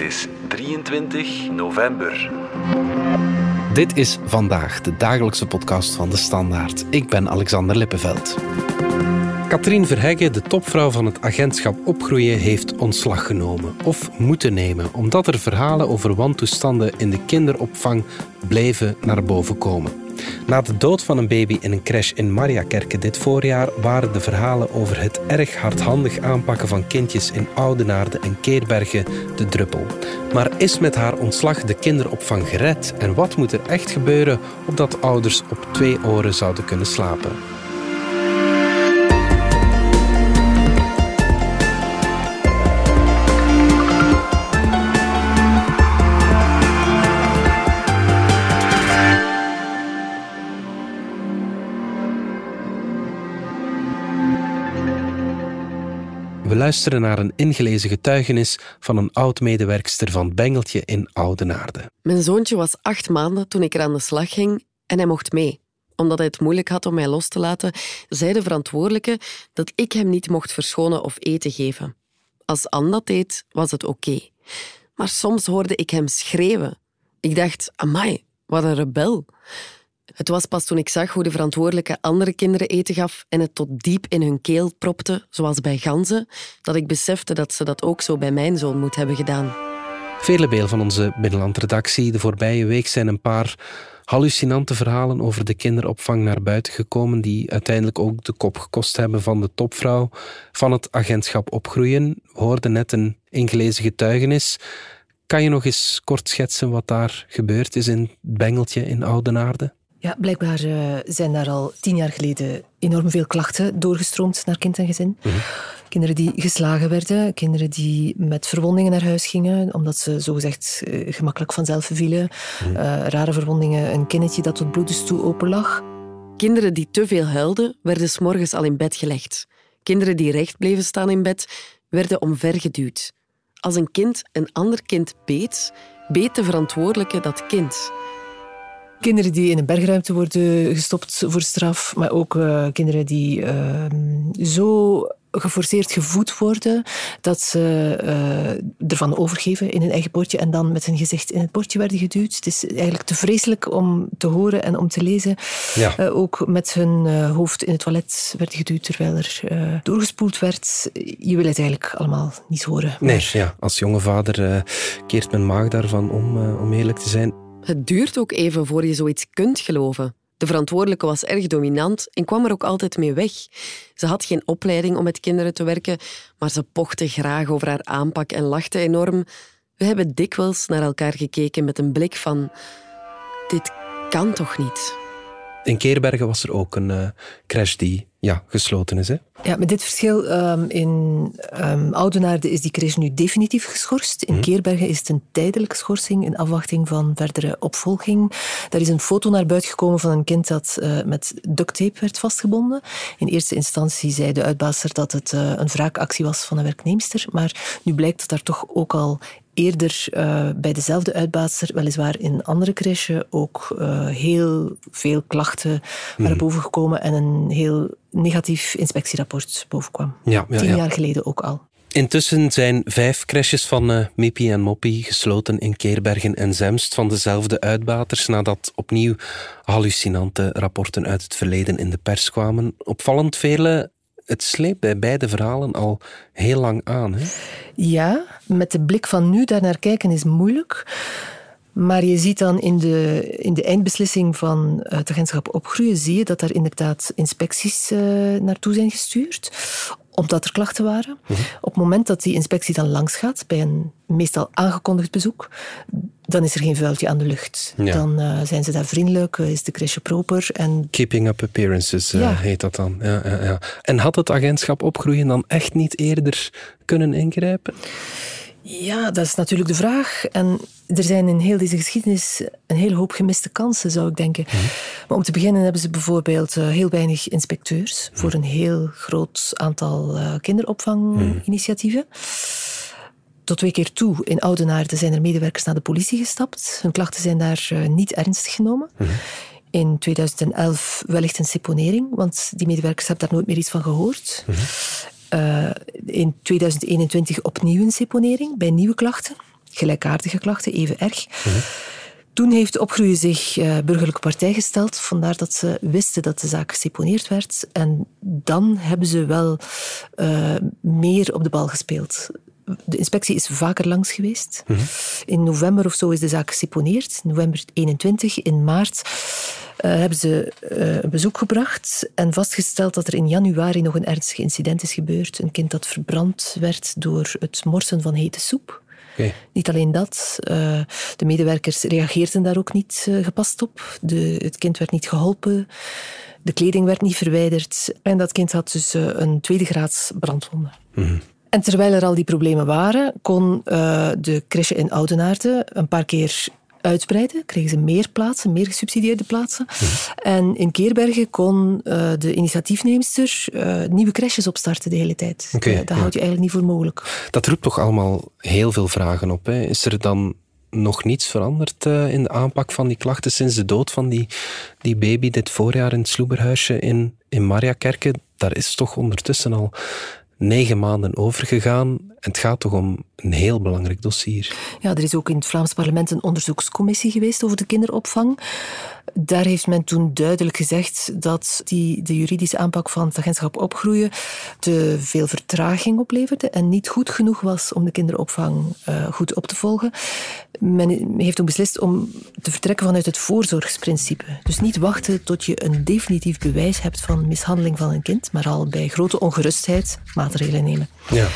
Het is 23 november. Dit is vandaag de dagelijkse podcast van de Standaard. Ik ben Alexander Lippenveld. Katrien Verhegge, de topvrouw van het agentschap Opgroeien, heeft ontslag genomen of moeten nemen, omdat er verhalen over wantoestanden in de kinderopvang bleven naar boven komen. Na de dood van een baby in een crash in Mariakerke dit voorjaar waren de verhalen over het erg hardhandig aanpakken van kindjes in Oudenaarde en Keerbergen de druppel. Maar is met haar ontslag de kinderopvang gered? En wat moet er echt gebeuren opdat ouders op twee oren zouden kunnen slapen? Luisteren naar een ingelezen getuigenis van een oud-medewerkster van Bengeltje in Oudenaarde. Mijn zoontje was acht maanden toen ik er aan de slag ging en hij mocht mee. Omdat hij het moeilijk had om mij los te laten, zei de verantwoordelijke dat ik hem niet mocht verschonen of eten geven. Als Anne dat deed, was het oké. Maar soms hoorde ik hem schreeuwen. Ik dacht, amai, wat een rebel. Het was pas toen ik zag hoe de verantwoordelijke andere kinderen eten gaf en het tot diep in hun keel propte, zoals bij ganzen, dat ik besefte dat ze dat ook zo bij mijn zoon moet hebben gedaan. Vele Beel van onze Binnenlandredactie. De voorbije week zijn een paar hallucinante verhalen over de kinderopvang naar buiten gekomen, die uiteindelijk ook de kop gekost hebben van de topvrouw van het agentschap Opgroeien. We hoorden net een ingelezen getuigenis. Kan je nog eens kort schetsen wat daar gebeurd is in het Bengeltje in Oudenaarde? Ja, blijkbaar uh, zijn daar al tien jaar geleden enorm veel klachten doorgestroomd naar kind en gezin. Mhm. Kinderen die geslagen werden, kinderen die met verwondingen naar huis gingen, omdat ze zogezegd uh, gemakkelijk vanzelf vielen. Mhm. Uh, rare verwondingen, een kindertje dat tot bloedens toe open lag. Kinderen die te veel huilden, werden s'morgens al in bed gelegd. Kinderen die recht bleven staan in bed, werden omvergeduwd. Als een kind een ander kind beet, beet de verantwoordelijke dat kind. Kinderen die in een bergruimte worden gestopt voor straf, maar ook uh, kinderen die uh, zo geforceerd gevoed worden dat ze uh, ervan overgeven in hun eigen bordje en dan met hun gezicht in het bordje werden geduwd. Het is eigenlijk te vreselijk om te horen en om te lezen. Ja. Uh, ook met hun uh, hoofd in het toilet werd geduwd terwijl er doorgespoeld werd. Je wil het eigenlijk allemaal niet horen. Nee, ja, als jonge vader keert mijn maag daarvan om, om eerlijk te zijn. Het duurt ook even voor je zoiets kunt geloven. De verantwoordelijke was erg dominant en kwam er ook altijd mee weg. Ze had geen opleiding om met kinderen te werken, maar ze pochte graag over haar aanpak en lachte enorm. We hebben dikwijls naar elkaar gekeken met een blik van... Dit kan toch niet? In Keerbergen was er ook een uh, crash die ja, gesloten is. Hè? Ja, met dit verschil. Um, in um, Oudenaarde is die crash nu definitief geschorst. In mm. Keerbergen is het een tijdelijke schorsing in afwachting van verdere opvolging. Daar is een foto naar buiten gekomen van een kind dat uh, met duct tape werd vastgebonden. In eerste instantie zei de uitbaasster dat het uh, een wraakactie was van een werknemster. Maar nu blijkt dat daar toch ook al eerder uh, bij dezelfde uitbaatster, weliswaar in een andere crèche, ook uh, heel veel klachten waren mm. bovengekomen en een heel negatief inspectierapport bovenkwam. Ja, ja, Tien ja. jaar geleden ook al. Intussen zijn vijf crèches van uh, Mippie en Moppie gesloten in Keerbergen en Zemst van dezelfde uitbaters nadat opnieuw hallucinante rapporten uit het verleden in de pers kwamen. Opvallend vele het sleept bij beide verhalen al heel lang aan. Hè? Ja, met de blik van nu daarnaar kijken is moeilijk. Maar je ziet dan in de, in de eindbeslissing van het agentschap Opgroeien, zie je dat er inderdaad inspecties uh, naartoe zijn gestuurd omdat er klachten waren. Mhm. Op het moment dat die inspectie dan langs gaat, bij een meestal aangekondigd bezoek, dan is er geen vuiltje aan de lucht. Ja. Dan uh, zijn ze daar vriendelijk, uh, is de crèche proper. En... Keeping up appearances uh, Ja. heet dat dan. Ja, ja, ja. En had het agentschap opgroeien dan echt niet eerder kunnen ingrijpen? Ja, dat is natuurlijk de vraag. En er zijn in heel deze geschiedenis een hele hoop gemiste kansen, zou ik denken. Mhm. Maar om te beginnen hebben ze bijvoorbeeld heel weinig inspecteurs voor een heel groot aantal kinderopvanginitiatieven. Tot twee keer toe in Oudenaarde zijn er medewerkers naar de politie gestapt. Hun klachten zijn daar uh, niet ernstig genomen. Mhm. In 2011 wellicht een seponering, want die medewerkers hebben daar nooit meer iets van gehoord. Mhm. Uh, in 2021 opnieuw een seponering bij nieuwe klachten. gelijkaardige klachten, even erg. Toen heeft Opgroeien zich uh, burgerlijke partij gesteld, vandaar dat ze wisten dat de zaak geseponeerd werd. En dan hebben ze wel uh, meer op de bal gespeeld. De inspectie is vaker langs geweest. Mm -hmm. In november of zo is de zaak geseponeerd, november 21. In maart uh, hebben ze een bezoek gebracht en vastgesteld dat er in januari nog een ernstig incident is gebeurd. Een kind dat verbrand werd door het morsen van hete soep. Okay. Niet alleen dat, uh, de medewerkers reageerden daar ook niet gepast op. De, het kind werd niet geholpen, de kleding werd niet verwijderd en dat kind had dus een tweede graads brandwonde. Mm -hmm. En terwijl er al die problemen waren, kon de crèche in Oudenaarde een paar keer uitbreiden. Kregen ze meer plaatsen, meer gesubsidieerde plaatsen. Mhm. En in Keerbergen kon uh, de initiatiefneemster uh, nieuwe crèches opstarten de hele tijd. Okay, dat ja. houd je eigenlijk niet voor mogelijk. Dat roept toch allemaal heel veel vragen op. Hè? Is er dan nog niets veranderd in de aanpak van die klachten sinds de dood van die, die baby dit voorjaar in het Sloeberhuisje in, in Mariakerke? Daar is toch ondertussen al negen maanden overgegaan. En het gaat toch om een heel belangrijk dossier. Ja, er is ook in het Vlaams parlement een onderzoekscommissie geweest over de kinderopvang. Daar heeft men toen duidelijk gezegd dat die, de juridische aanpak van het agentschap opgroeien te veel vertraging opleverde en niet goed genoeg was om de kinderopvang uh, goed op te volgen. Men heeft ook beslist om te vertrekken vanuit het voorzorgsprincipe. Dus niet wachten tot je een definitief bewijs hebt van mishandeling van een kind, maar al bij grote ongerustheid maatregelen nemen. Ja.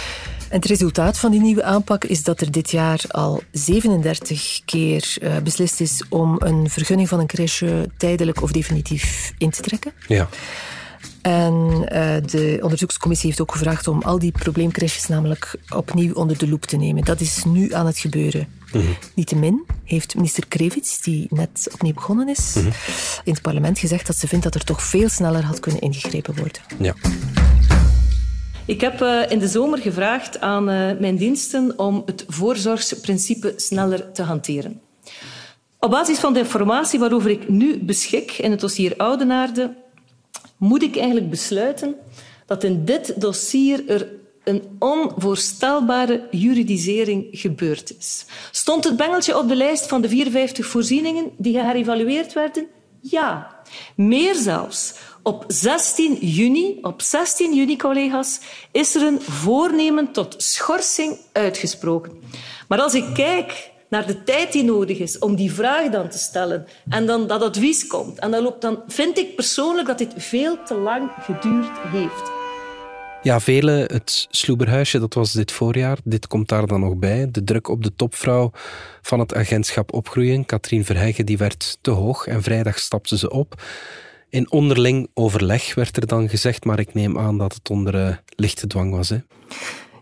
En het resultaat van die nieuwe aanpak is dat er dit jaar al 37 keer uh, beslist is om een vergunning van een crèche tijdelijk of definitief in te trekken. Ja. En uh, de onderzoekscommissie heeft ook gevraagd om al die probleemcrèches namelijk opnieuw onder de loep te nemen. Dat is nu aan het gebeuren. Mm -hmm. Niettemin heeft minister Krevits, die net opnieuw begonnen is, mm -hmm. in het parlement gezegd dat ze vindt dat er toch veel sneller had kunnen ingegrepen worden. Ja. Ik heb uh, in de zomer gevraagd aan uh, mijn diensten om het voorzorgsprincipe sneller te hanteren. Op basis van de informatie waarover ik nu beschik in het dossier Oudenaarde, moet ik eigenlijk besluiten dat in dit dossier er een onvoorstelbare juridisering gebeurd is. Stond het bengeltje op de lijst van de 54 voorzieningen die geherevalueerd werden? Ja. Meer zelfs. Op 16 juni, op 16 juni, collega's, is er een voornemen tot schorsing uitgesproken. Maar als ik kijk naar de tijd die nodig is om die vraag dan te stellen en dan dat advies komt, en dan, loopt, dan vind ik persoonlijk dat dit veel te lang geduurd heeft. Ja, velen, het Sloeberhuisje, dat was dit voorjaar. Dit komt daar dan nog bij. De druk op de topvrouw van het agentschap Opgroeien, Katrien Verheggen, die werd te hoog en vrijdag stapte ze op. In onderling overleg werd er dan gezegd, maar ik neem aan dat het onder uh, lichte dwang was. Hè?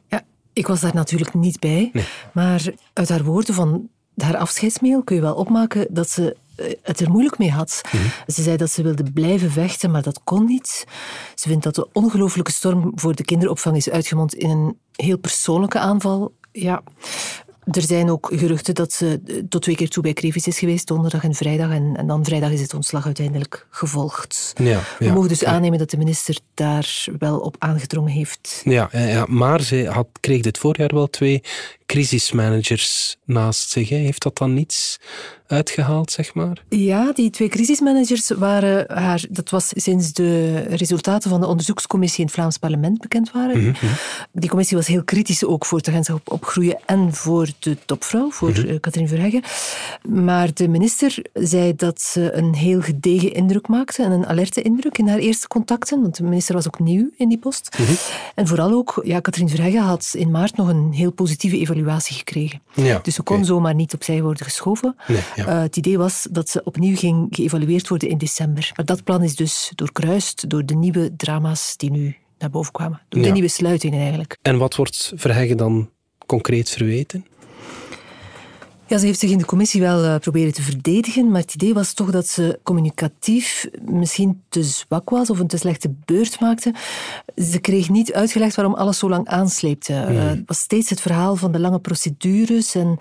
Ja, ik was daar natuurlijk niet bij. Nee. Maar uit haar woorden van haar afscheidsmail kun je wel opmaken dat ze het er moeilijk mee had. Mhm. Ze zei dat ze wilde blijven vechten, maar dat kon niet. Ze vindt dat de ongelooflijke storm voor de kinderopvang is uitgemond in een heel persoonlijke aanval. Ja, er zijn ook geruchten dat ze tot twee keer toe bij Krevis is geweest, donderdag en vrijdag. En, en dan vrijdag is het ontslag uiteindelijk gevolgd. Ja, We ja, mogen dus aannemen dat de minister daar wel op aangedrongen heeft. Ja, ja, ja, maar ze had, kreeg dit voorjaar wel twee crisismanagers naast zich. Hè. Heeft dat dan niets uitgehaald, zeg maar? Ja, die twee crisismanagers waren haar... Dat was sinds de resultaten van de onderzoekscommissie in het Vlaams parlement bekend waren. Mm -hmm. Die commissie was heel kritisch ook voor het agentschap opgroeien en voor de topvrouw, voor Mhm. mm -hmm. Katrien Verheggen. Maar de minister zei dat ze een heel gedegen indruk maakte en een alerte indruk in haar eerste contacten, want de minister was ook nieuw in die post. Mhm. En vooral ook, ja, Katrien Verheggen had in maart nog een heel positieve evaluatie gekregen. Ja, Dus ze kon zomaar niet opzij worden geschoven. Nee, ja. Uh, het idee was dat ze opnieuw ging geëvalueerd worden in december. Maar dat plan is dus doorkruist door de nieuwe drama's die nu naar boven kwamen. Door Ja. de nieuwe sluitingen eigenlijk. En wat wordt Verheggen dan concreet verweten? Ja, ze heeft zich in de commissie wel uh, proberen te verdedigen, maar het idee was toch dat ze communicatief misschien te zwak was of een te slechte beurt maakte. Ze kreeg niet uitgelegd waarom alles zo lang aansleepte. Uh, het was steeds het verhaal van de lange procedures en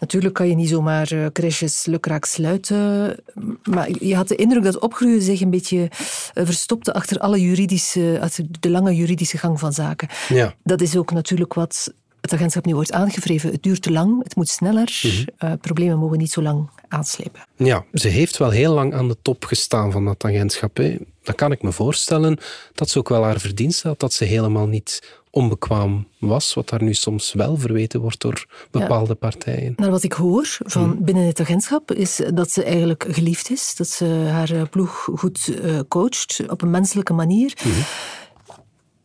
natuurlijk kan je niet zomaar uh, crèches lukraak sluiten, maar je had de indruk dat opgroeien zich een beetje verstopte achter alle juridische, achter de lange juridische gang van zaken. Ja. Dat is ook natuurlijk wat het agentschap nu wordt aangevreven. Het duurt te lang, het moet sneller. Mm problemen mogen niet zo lang aanslepen. Ja, ze heeft wel heel lang aan de top gestaan van dat agentschap. Hè. Dan kan ik me voorstellen dat ze ook wel haar verdienst had, dat ze helemaal niet onbekwaam was, wat daar nu soms wel verweten wordt door bepaalde partijen. Naar wat ik hoor van mhm. binnen het agentschap is dat ze eigenlijk geliefd is, dat ze haar ploeg goed uh, coacht op een menselijke manier. Mhm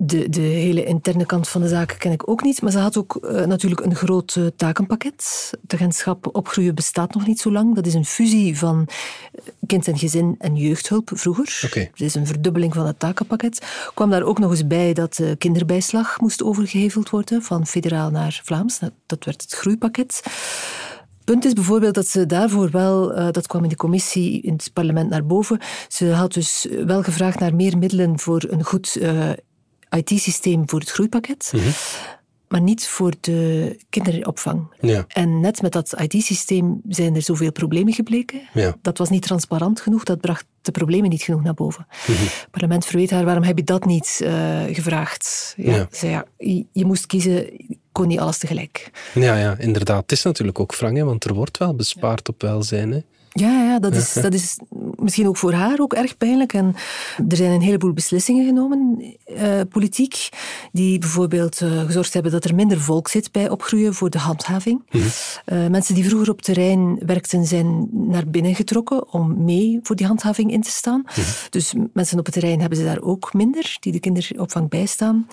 de, de hele interne kant van de zaken ken ik ook niet. Maar ze had ook uh, natuurlijk een groot uh, takenpakket. Het agentschap Opgroeien bestaat nog niet zo lang. Dat is een fusie van eh, kind en gezin en jeugdhulp vroeger. Okay. Dat is een verdubbeling van het takenpakket. kwam daar ook nog eens bij dat de kinderbijslag moest overgeheveld worden van federaal naar Vlaams. Dat werd het groeipakket punt is bijvoorbeeld dat ze daarvoor wel, uh, dat kwam in de commissie in het parlement naar boven, ze had dus wel gevraagd naar meer middelen voor een goed uh, IT-systeem voor het groeipakket. Mhm. Maar niet voor de kinderopvang. Ja. En net met dat IT-systeem zijn er zoveel problemen gebleken. Ja. Dat was niet transparant genoeg, dat bracht de problemen niet genoeg naar boven. Mhm. Het parlement verweet haar, waarom heb je dat niet uh, gevraagd? Ja, ja. Zei, ja, je, je, moest kiezen, kon niet alles tegelijk. Ja, ja, inderdaad. Het is natuurlijk ook wrang, want er wordt wel bespaard op welzijn. Hè? Ja, ja dat, is, dat is misschien ook voor haar ook erg pijnlijk. En er zijn een heleboel beslissingen genomen, eh, politiek, die bijvoorbeeld uh, gezorgd hebben dat er minder volk zit bij opgroeien voor de handhaving. Mhm. Uh, mensen die vroeger op terrein werkten, zijn naar binnen getrokken om mee voor die handhaving in te staan. Mhm. Dus mensen op het terrein hebben ze daar ook minder, die de kinderopvang bijstaan.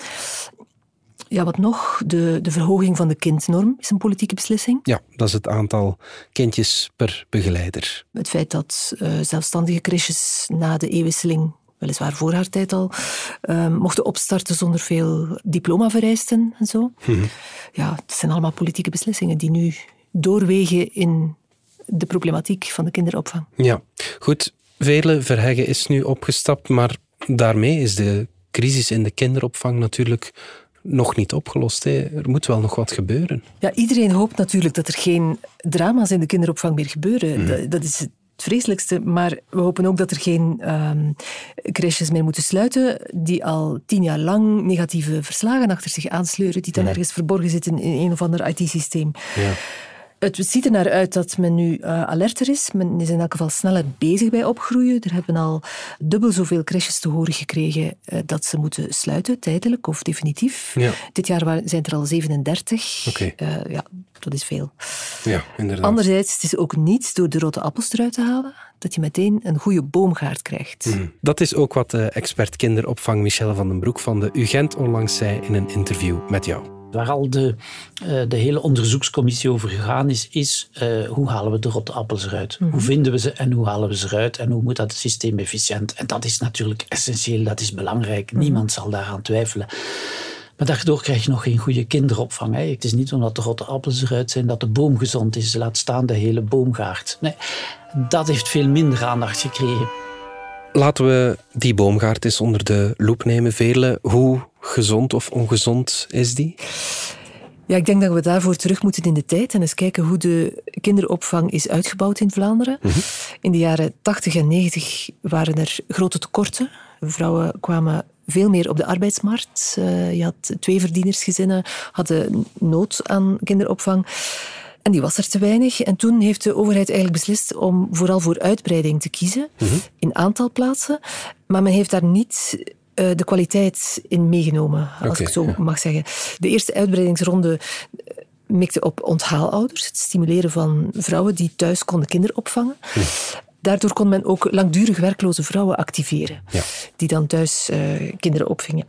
Ja, wat nog? De, de verhoging van de kindnorm is een politieke beslissing. Ja, dat is het aantal kindjes per begeleider. Het feit dat uh, zelfstandige crèches na de eeuwwisseling weliswaar voor haar tijd al, uh, mochten opstarten zonder veel diplomavereisten en zo. Mhm. Ja, het zijn allemaal politieke beslissingen die nu doorwegen in de problematiek van de kinderopvang. Ja, goed. Vele Verheggen is nu opgestapt, maar daarmee is de crisis in de kinderopvang natuurlijk nog niet opgelost. Hè. Er moet wel nog wat gebeuren. Ja, iedereen hoopt natuurlijk dat er geen drama's in de kinderopvang meer gebeuren. Mhm. Dat, dat, is het vreselijkste. Maar we hopen ook dat er geen um, crèches meer moeten sluiten die al tien jaar lang negatieve verslagen achter zich aansleuren, die dan Mhm. ergens verborgen zitten in een of ander IT-systeem. Ja. Het ziet er naar uit dat men nu uh, alerter is. Men is in elk geval sneller bezig bij opgroeien. Er hebben al dubbel zoveel crèches te horen gekregen uh, dat ze moeten sluiten, tijdelijk of definitief. Ja. Dit jaar zijn er al 37. Oké. Uh, ja, dat is veel. Ja, inderdaad. Anderzijds, het is ook niet door de rotte appels eruit te halen dat je meteen een goede boomgaard krijgt. Mm. Dat is ook wat de expert kinderopvang Michelle van den Broek van de UGent onlangs zei in een interview met jou. Waar al de, uh, de hele onderzoekscommissie over gegaan is, is uh, hoe halen we de rotte appels eruit? Mhm. Hoe vinden we ze en hoe halen we ze eruit? En hoe moet dat systeem efficiënt? En dat is natuurlijk essentieel, dat is belangrijk. Mhm. Niemand zal daaraan twijfelen. Maar daardoor krijg je nog geen goede kinderopvang. Hè. Het is niet omdat de rotte appels eruit zijn dat de boom gezond is. Laat staan de hele boomgaard. Nee, dat heeft veel minder aandacht gekregen. Laten we die boomgaard eens onder de loep nemen, Veerle. Hoe gezond of ongezond is die? Ja, ik denk dat we daarvoor terug moeten in de tijd en eens kijken hoe de kinderopvang is uitgebouwd in Vlaanderen. Mm -hmm. In de jaren 80 en 90 waren er grote tekorten. Vrouwen kwamen veel meer op de arbeidsmarkt. Uh, je had tweeverdienersgezinnen, hadden nood aan kinderopvang. En die was er te weinig. En toen heeft de overheid eigenlijk beslist om vooral voor uitbreiding te kiezen mm -hmm. in aantal plaatsen. Maar men heeft daar niet uh, de kwaliteit in meegenomen, als okay, ik zo ja. mag zeggen. De eerste uitbreidingsronde mikte op onthaalouders, het stimuleren van vrouwen die thuis konden kinderopvangen. Hm. Daardoor kon men ook langdurig werkloze vrouwen activeren, ja. die dan thuis uh, kinderen opvingen.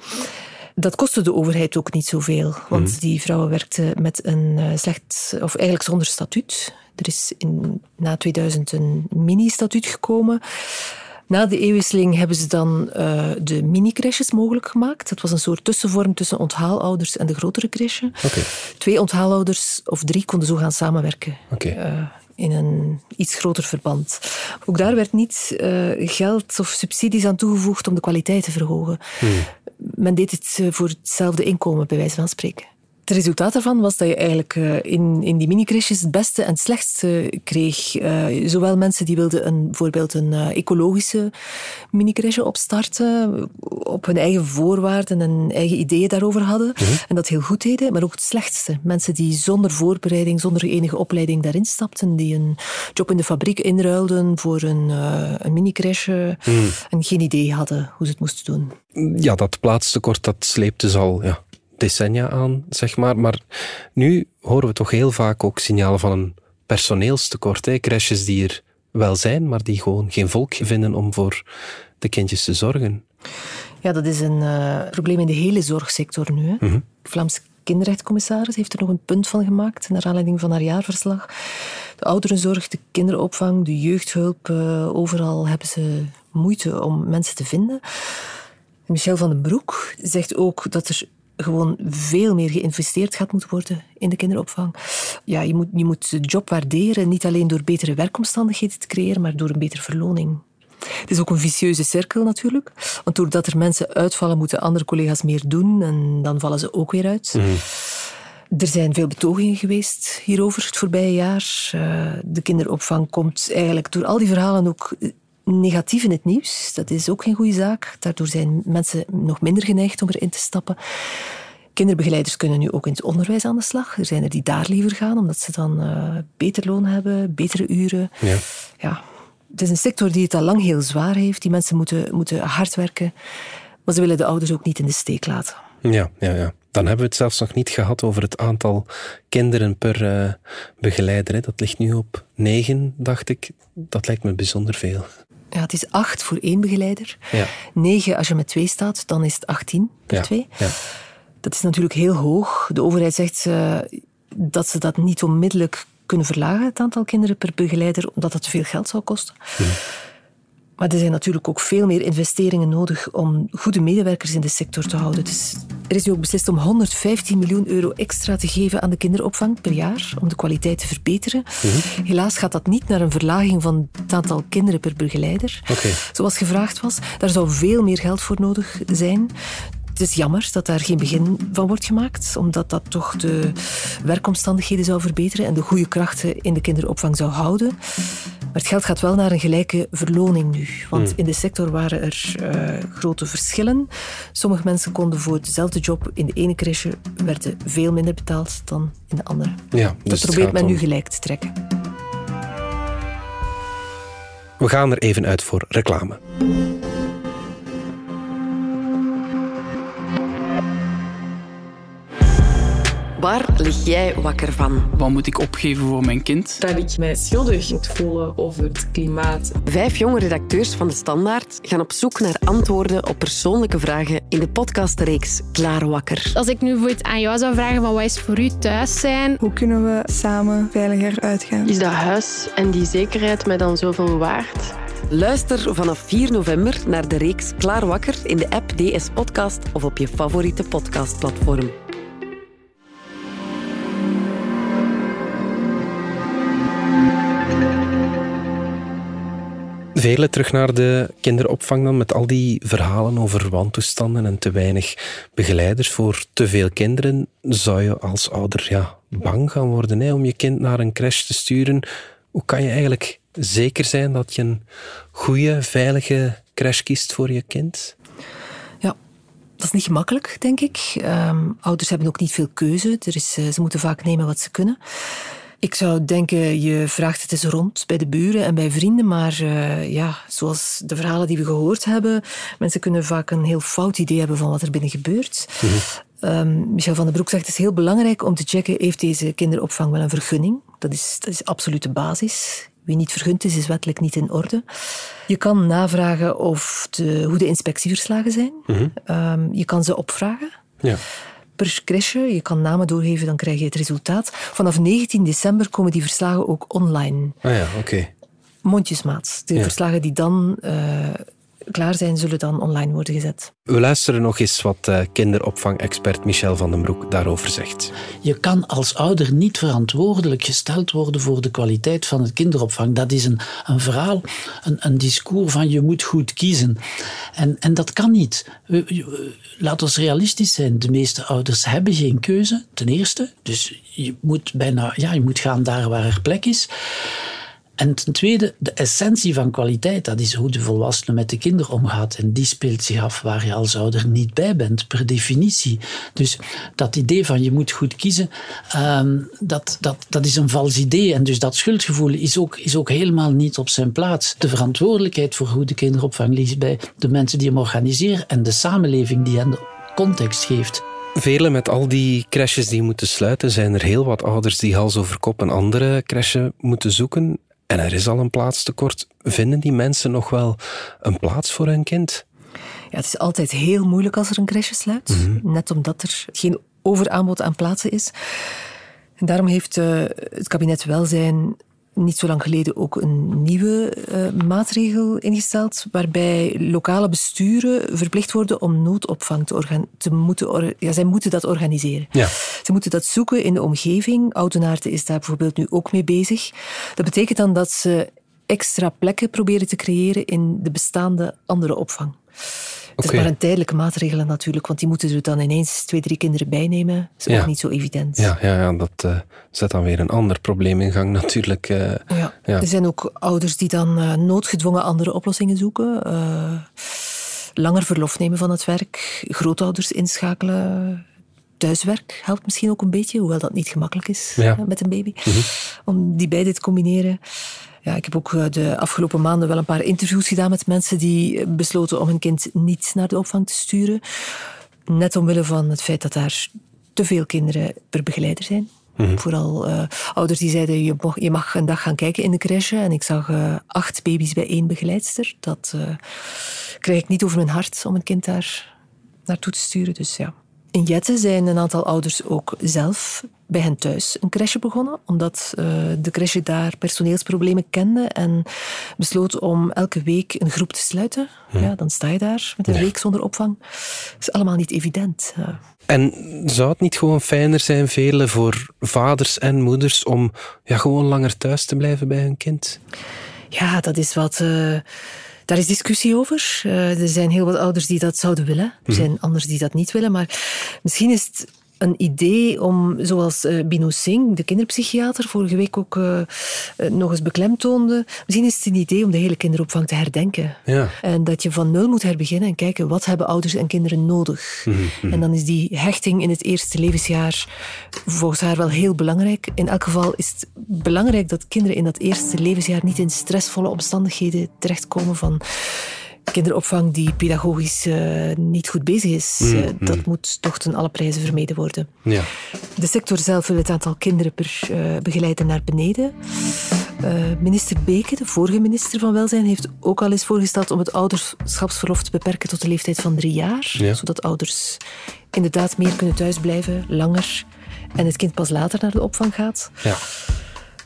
Dat kostte de overheid ook niet zoveel, want Mhm. die vrouwen werkten met een slecht, of eigenlijk zonder statuut. Er is in, na 2000 een mini-statuut gekomen. Na de eeuwwisseling hebben ze dan uh, de mini-crèches mogelijk gemaakt. Dat was een soort tussenvorm tussen onthaalouders en de grotere crèche. Okay. Twee onthaalouders of drie konden zo gaan samenwerken. Okay. Uh, in een iets groter verband. Ook daar werd niet uh, geld of subsidies aan toegevoegd om de kwaliteit te verhogen. Hmm. Men deed het voor hetzelfde inkomen, bij wijze van spreken. Het resultaat daarvan was dat je eigenlijk uh, in, in die mini-crèches het beste en het slechtste kreeg. Uh, zowel mensen die wilden een, bijvoorbeeld een uh, ecologische mini-crèche opstarten, op hun eigen voorwaarden en eigen ideeën daarover hadden, mm -hmm. en dat heel goed deden, maar ook het slechtste. Mensen die zonder voorbereiding, zonder enige opleiding daarin stapten, die een job in de fabriek inruilden voor een, een mini-crèche mm. en geen idee hadden hoe ze het moesten doen. Ja, dat plaatstekort dat sleept dus al ja, decennia aan, zeg maar. Maar nu horen we toch heel vaak ook signalen van een personeelstekort. Hè? Crèches die er wel zijn, maar die gewoon geen volk vinden om voor de kindjes te zorgen. Ja, dat is een uh, probleem in de hele zorgsector nu. Hè? Mm -hmm. De Vlaamse kinderrechtcommissaris heeft er nog een punt van gemaakt, naar aanleiding van haar jaarverslag. De ouderenzorg, de kinderopvang, de jeugdhulp, uh, overal hebben ze moeite om mensen te vinden. Michel van den Broek zegt ook dat er gewoon veel meer geïnvesteerd gaat moeten worden in de kinderopvang. Ja, je moet, je moet de job waarderen, niet alleen door betere werkomstandigheden te creëren, maar door een betere verloning. Het is ook een vicieuze cirkel natuurlijk. Want doordat er mensen uitvallen, moeten andere collega's meer doen en dan vallen ze ook weer uit. Mm. Er zijn veel betogingen geweest hierover het voorbije jaar. Uh, de kinderopvang komt eigenlijk door al die verhalen ook negatief in het nieuws. Dat is ook geen goede zaak. Daardoor zijn mensen nog minder geneigd om erin te stappen. Kinderbegeleiders kunnen nu ook in het onderwijs aan de slag. Er zijn er die daar liever gaan, omdat ze dan uh, beter loon hebben, betere uren. Ja. ja. Het is een sector die het al lang heel zwaar heeft. Die mensen moeten, moeten hard werken. Maar ze willen de ouders ook niet in de steek laten. Ja, ja, ja. Dan hebben we het zelfs nog niet gehad over het aantal kinderen per uh, begeleider. Hè. Dat ligt nu op negen, dacht ik. Dat lijkt me bijzonder veel. Ja, het is acht voor één begeleider. Ja. Negen als je met twee staat, dan is het achttien per ja. twee. Ja. Dat is natuurlijk heel hoog. De overheid zegt uh, dat ze dat niet onmiddellijk kunnen verlagen, het aantal kinderen per begeleider, omdat dat te veel geld zou kosten. Ja. Maar er zijn natuurlijk ook veel meer investeringen nodig om goede medewerkers in de sector te houden. Dus er is nu ook beslist om 115 miljoen euro extra te geven aan de kinderopvang per jaar om de kwaliteit te verbeteren. Mm -hmm. Helaas gaat dat niet naar een verlaging van het aantal kinderen per begeleider, okay. zoals gevraagd was. Daar zou veel meer geld voor nodig zijn. Het is jammer dat daar geen begin van wordt gemaakt, omdat dat toch de werkomstandigheden zou verbeteren en de goede krachten in de kinderopvang zou houden. Maar het geld gaat wel naar een gelijke verloning nu. Want in de sector waren er uh, grote verschillen. Sommige mensen konden voor dezelfde job in de ene crèche werden veel minder betaald dan in de andere. Ja, dus dat probeert men om... nu gelijk te trekken. We gaan er even uit voor reclame. Waar lig jij wakker van? Wat moet ik opgeven voor mijn kind? Dat ik mij schuldig moet voelen over het klimaat. Vijf jonge redacteurs van De Standaard gaan op zoek naar antwoorden op persoonlijke vragen in de podcastreeks Klaar Wakker. Als ik nu bijvoorbeeld aan jou zou vragen van wat is voor u thuis zijn? Hoe kunnen we samen veiliger uitgaan? Is dat huis en die zekerheid mij dan zoveel waard? Luister vanaf 4 november naar de reeks Klaar Wakker in de app DS Podcast of op je favoriete podcastplatform. Velen terug naar de kinderopvang dan, met al die verhalen over wantoestanden en te weinig begeleiders voor te veel kinderen. Zou je als ouder ja, bang gaan worden hè, om je kind naar een crash te sturen? Hoe kan je eigenlijk zeker zijn dat je een goede, veilige crash kiest voor je kind? Ja, dat is niet gemakkelijk, denk ik. Um, ouders hebben ook niet veel keuze. Er is, uh, ze moeten vaak nemen wat ze kunnen. Ik zou denken, je vraagt het eens rond bij de buren en bij vrienden, maar uh, ja, zoals de verhalen die we gehoord hebben, mensen kunnen vaak een heel fout idee hebben van wat er binnen gebeurt. Mm -hmm. um, Michel van den Broek zegt, het is heel belangrijk om te checken, heeft deze kinderopvang wel een vergunning? Dat is, dat is absolute basis. Wie niet vergund is, is wettelijk niet in orde. Je kan navragen of de, hoe de inspectieverslagen zijn. Mm -hmm. um, je kan ze opvragen. Ja per crèche. Je kan namen doorgeven, dan krijg je het resultaat. Vanaf 19 december komen die verslagen ook online. Ah ja, oké. Okay. Mondjesmaat. De ja. verslagen die dan uh, klaar zijn, zullen dan online worden gezet. We luisteren nog eens wat uh, kinderopvangexpert Michel van den Broek daarover zegt. Je kan als ouder niet verantwoordelijk gesteld worden voor de kwaliteit van het kinderopvang. Dat is een, een verhaal, een, een discours van je moet goed kiezen. En, en dat kan niet. Laat ons realistisch zijn. De meeste ouders hebben geen keuze, ten eerste. Dus je moet bijna ja, je moet gaan daar waar er plek is. En ten tweede, de essentie van kwaliteit, dat is hoe de volwassene met de kinderen omgaat. En die speelt zich af waar je als ouder niet bij bent, per definitie. Dus dat idee van je moet goed kiezen, um, dat, dat, dat is een vals idee. En dus dat schuldgevoel is ook, is ook helemaal niet op zijn plaats. De verantwoordelijkheid voor hoe de kinderopvang ligt bij de mensen die hem organiseren en de samenleving die hen de context geeft. Vele met al die crashes die moeten sluiten, zijn er heel wat ouders die hals over kop een andere crèche moeten zoeken. En er is al een plaatstekort. Vinden die mensen nog wel een plaats voor hun kind? Ja, het is altijd heel moeilijk als er een crèche sluit. Mhm. Net omdat er geen overaanbod aan plaatsen is. En daarom heeft uh, het kabinet Welzijn niet zo lang geleden ook een nieuwe uh, maatregel ingesteld, waarbij lokale besturen verplicht worden om noodopvang te, te moeten... Ja, zij moeten dat organiseren. Ja. Ze moeten dat zoeken in de omgeving. Oudenaarde is daar bijvoorbeeld nu ook mee bezig. Dat betekent dan dat ze extra plekken proberen te creëren in de bestaande andere opvang. Het is maar een tijdelijke maatregel natuurlijk, want die moeten er dan ineens twee, drie kinderen bij nemen. Dat is ook niet zo evident. Ja, ja, ja dat uh, zet dan weer een ander probleem in gang natuurlijk. Uh, ja. Er zijn ook ouders die dan uh, noodgedwongen andere oplossingen zoeken. langer verlof nemen van het werk, grootouders inschakelen. Thuiswerk helpt misschien ook een beetje, hoewel dat niet gemakkelijk is met een baby. Mhm. Om die beide te combineren. Ja, ik heb ook eh, de afgelopen maanden wel een paar interviews gedaan met mensen die besloten om hun kind niet naar de opvang te sturen. Net omwille van het feit dat daar te veel kinderen per begeleider zijn. Mhm. Vooral uh, ouders die zeiden, je mag, je mag, een dag gaan kijken in de crèche. En ik zag uh, acht baby's bij één begeleidster. Dat uh, krijg ik niet over mijn hart om een kind daar naartoe te sturen. Dus ja. In Jette zijn een aantal ouders ook zelf bij hen thuis een crèche begonnen, omdat uh, de crèche daar personeelsproblemen kende en besloot om elke week een groep te sluiten. Hm. Ja, dan sta je daar met een week zonder opvang. Dat is allemaal niet evident. En zou het niet gewoon fijner zijn, velen, voor vaders en moeders om ja, gewoon langer thuis te blijven bij hun kind? Ja, dat is wat... Uh, daar is discussie over. Uh, er zijn heel wat ouders die dat zouden willen. Er hm. zijn anderen die dat niet willen. Maar misschien is het een idee om, zoals uh, Bino Singh, de kinderpsychiater, vorige week ook uh, nog eens beklemtoonde, misschien is het een idee om de hele kinderopvang te herdenken. Ja. En dat je van nul moet herbeginnen en kijken wat hebben ouders en kinderen nodig. Mm En dan is die hechting in het eerste levensjaar volgens haar wel heel belangrijk. In elk geval is het belangrijk dat kinderen in dat eerste levensjaar niet in stressvolle omstandigheden terechtkomen van kinderopvang die pedagogisch uh, niet goed bezig is. Mm, uh, dat moet toch ten alle prijzen vermeden worden. Ja. De sector zelf wil het aantal kinderen per uh, begeleider naar beneden. minister Beke, de vorige minister van Welzijn, heeft ook al eens voorgesteld om het ouderschapsverlof te beperken tot de leeftijd van drie jaar. Ja. Zodat ouders inderdaad meer kunnen thuisblijven, langer, en het kind pas later naar de opvang gaat. Ja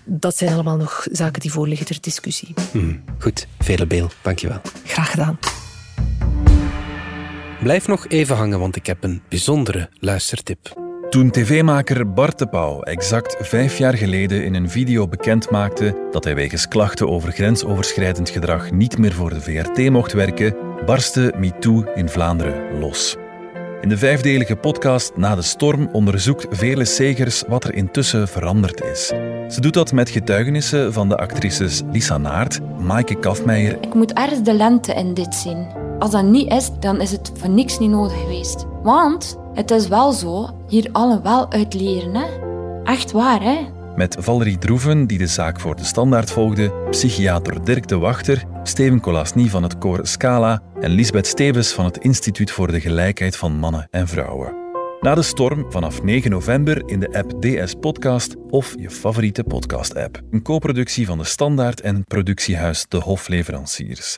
dat zijn allemaal nog zaken die voorliggen ter discussie. Hmm, goed, vele beel, dankjewel. Graag gedaan. Blijf nog even hangen, want ik heb een bijzondere luistertip. Toen tv-maker Bart de Pauw exact vijf jaar geleden in een video bekendmaakte dat hij wegens klachten over grensoverschrijdend gedrag niet meer voor de VRT mocht werken, barstte MeToo in Vlaanderen los. In de vijfdelige podcast Na de Storm onderzoekt Vele Segers wat er intussen veranderd is. Ze doet dat met getuigenissen van de actrices Lisa Naert, Maaike Kafmeijer. Ik moet ergens de lente in dit zien. Als dat niet is, dan is het voor niks niet nodig geweest. Want het is wel zo, hier allen wel uit leren. Hè? Echt waar, hè? Met Valerie Droeven, die de zaak voor de standaard volgde, psychiater Dirk de Wachter, Steven Colasny van het koor Scala en Lisbeth Stevens van het Instituut voor de Gelijkheid van Mannen en Vrouwen. Na de storm vanaf 9 november in de app DS Podcast of je favoriete podcast-app. Een co-productie van de Standaard en productiehuis De Hofleveranciers.